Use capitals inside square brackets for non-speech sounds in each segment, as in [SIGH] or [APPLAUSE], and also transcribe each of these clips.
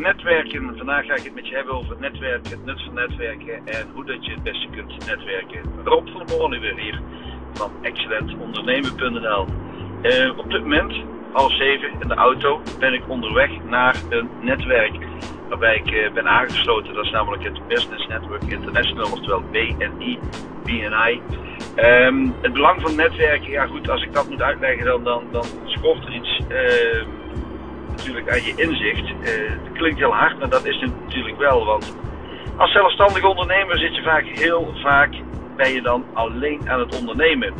netwerken. Vandaag ga ik het met je hebben over netwerken, het nut van netwerken en hoe dat je het beste kunt netwerken. Rob van Molen weer hier van excellentondernemen.nl. Uh, op dit moment, half zeven in de auto, ben ik onderweg naar een netwerk waarbij ik uh, ben aangesloten. Dat is namelijk het Business Network International, oftewel BNI. BNI. Um, het belang van netwerken, ja goed, als ik dat moet uitleggen, dan, dan, dan schort er iets. Uh, natuurlijk aan je inzicht. Uh, klinkt heel hard, maar dat is het natuurlijk wel. Want als zelfstandig ondernemer zit je vaak heel vaak ben je dan alleen aan het ondernemen.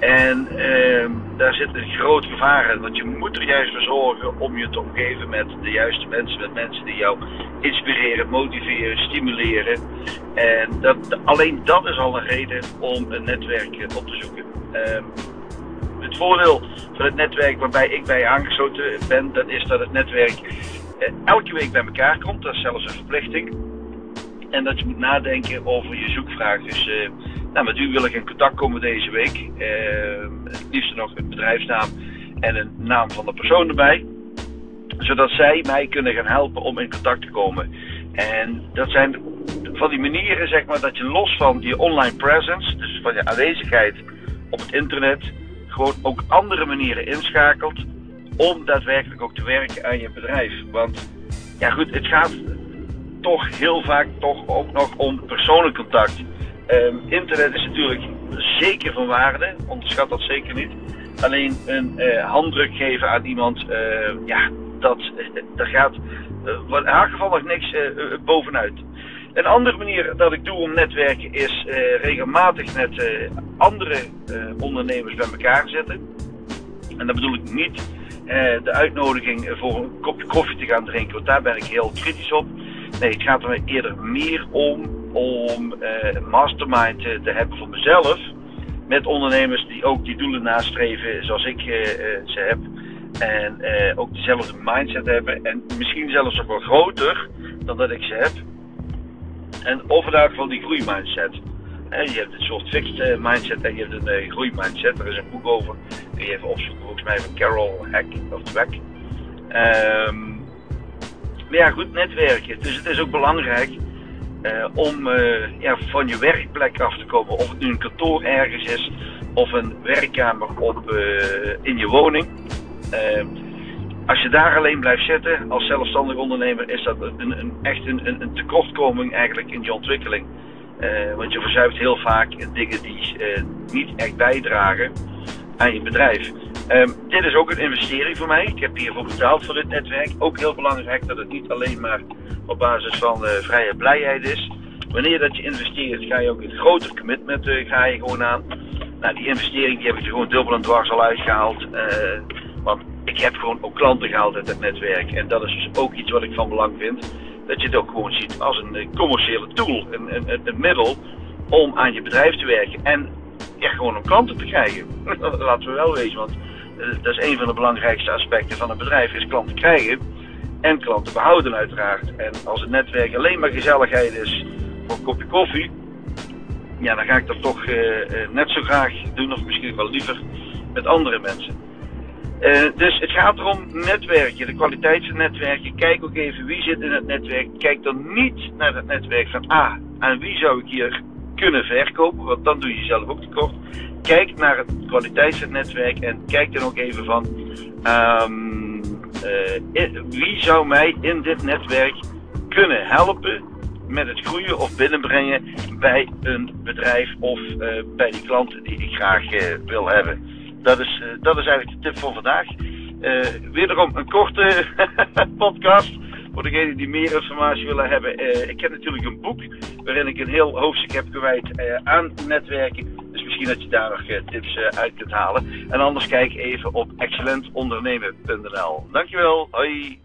En uh, daar zit een groot gevaar in. Want je moet er juist voor zorgen om je te omgeven met de juiste mensen. Met mensen die jou inspireren, motiveren, stimuleren. En dat, alleen dat is al een reden om een netwerk op te zoeken. Uh, het voordeel van het netwerk waarbij ik bij aangesloten ben, dat is dat het netwerk eh, elke week bij elkaar komt. Dat is zelfs een verplichting. En dat je moet nadenken over je zoekvraag. Dus uh, nou, met u wil ik in contact komen deze week. Uh, het liefst nog een bedrijfsnaam en een naam van de persoon erbij. Zodat zij mij kunnen gaan helpen om in contact te komen. En dat zijn van die manieren, zeg maar, dat je los van je online presence, dus van je aanwezigheid op het internet, gewoon ook andere manieren inschakelt om daadwerkelijk ook te werken aan je bedrijf. Want ja goed, het gaat toch heel vaak toch ook nog om persoonlijk contact. Um, internet is natuurlijk zeker van waarde, onderschat dat zeker niet. Alleen een uh, handdruk geven aan iemand, uh, ja, dat, uh, daar gaat uh, in elk geval nog niks bovenuit. Een andere manier dat ik doe om netwerken is uh, regelmatig met uh, andere uh, ondernemers bij elkaar zetten. En dat bedoel ik niet de uitnodiging voor een kopje koffie te gaan drinken, want daar ben ik heel kritisch op. Nee, het gaat er eerder meer om om een mastermind te hebben voor mezelf. Met ondernemers die ook die doelen nastreven zoals ik ze heb. En ook dezelfde mindset hebben. En misschien zelfs nog wel groter dan dat ik ze heb. En overdag van die groeimindset. En je hebt een soort fixed eh, mindset en je hebt een uh, groeimindset. Er is een boek over. Kun je even opzoeken, volgens mij van Carol Hack of Dweck. Um, maar ja, goed, netwerken. Dus het is ook belangrijk uh, om ja, van je werkplek af te komen. Of het nu een kantoor ergens is of een werkkamer op, in je woning. Ehm, als je daar alleen blijft zitten als zelfstandig ondernemer, is dat een, een echt een, een, tekortkoming eigenlijk in je ontwikkeling. Uh, want je verzuipt heel vaak dingen die uh, niet echt bijdragen aan je bedrijf. Um, dit is ook een investering voor mij. Ik heb hiervoor betaald voor dit netwerk. Ook heel belangrijk dat het niet alleen maar op basis van uh, vrije blijheid is. Wanneer dat je investeert, ga je ook een groter commitment ga je gewoon aan. Nou, die investering die heb ik er gewoon dubbel en dwars al uitgehaald. want ik heb gewoon ook klanten gehaald uit het netwerk. En dat is dus ook iets wat ik van belang vind. Dat je het ook gewoon ziet als een eh, commerciële tool, een, een, een middel om aan je bedrijf te werken. En ja, gewoon om klanten te krijgen. [LAUGHS] Laten we wel wezen, want uh, dat is een van de belangrijkste aspecten van een bedrijf, is klanten krijgen en klanten behouden uiteraard. En als het netwerk alleen maar gezelligheid is voor een kopje koffie, ja, dan ga ik dat toch uh, net zo graag doen, of misschien wel liever met andere mensen. Uh, dus het gaat erom netwerken, de kwaliteit van netwerken. Kijk ook even wie zit in het netwerk. Kijk dan niet naar het netwerk van ah, aan wie zou ik hier kunnen verkopen, want dan doe je jezelf ook tekort. Kijk naar het kwaliteit van het netwerk en kijk dan ook even van um, uh, wie zou mij in dit netwerk kunnen helpen met het groeien of binnenbrengen bij een bedrijf of uh, bij die klanten die ik graag wil hebben dat is, uh, dat is eigenlijk de tip voor vandaag. Uh, wederom een korte [LAUGHS] podcast. Voor degenen die meer informatie willen hebben. Uh, ik heb natuurlijk een boek waarin ik een heel hoofdstuk heb gewijd aan netwerken. Dus misschien dat je daar nog tips uit kunt halen. En anders kijk even op excellentondernemen.nl. Dankjewel. Hoi.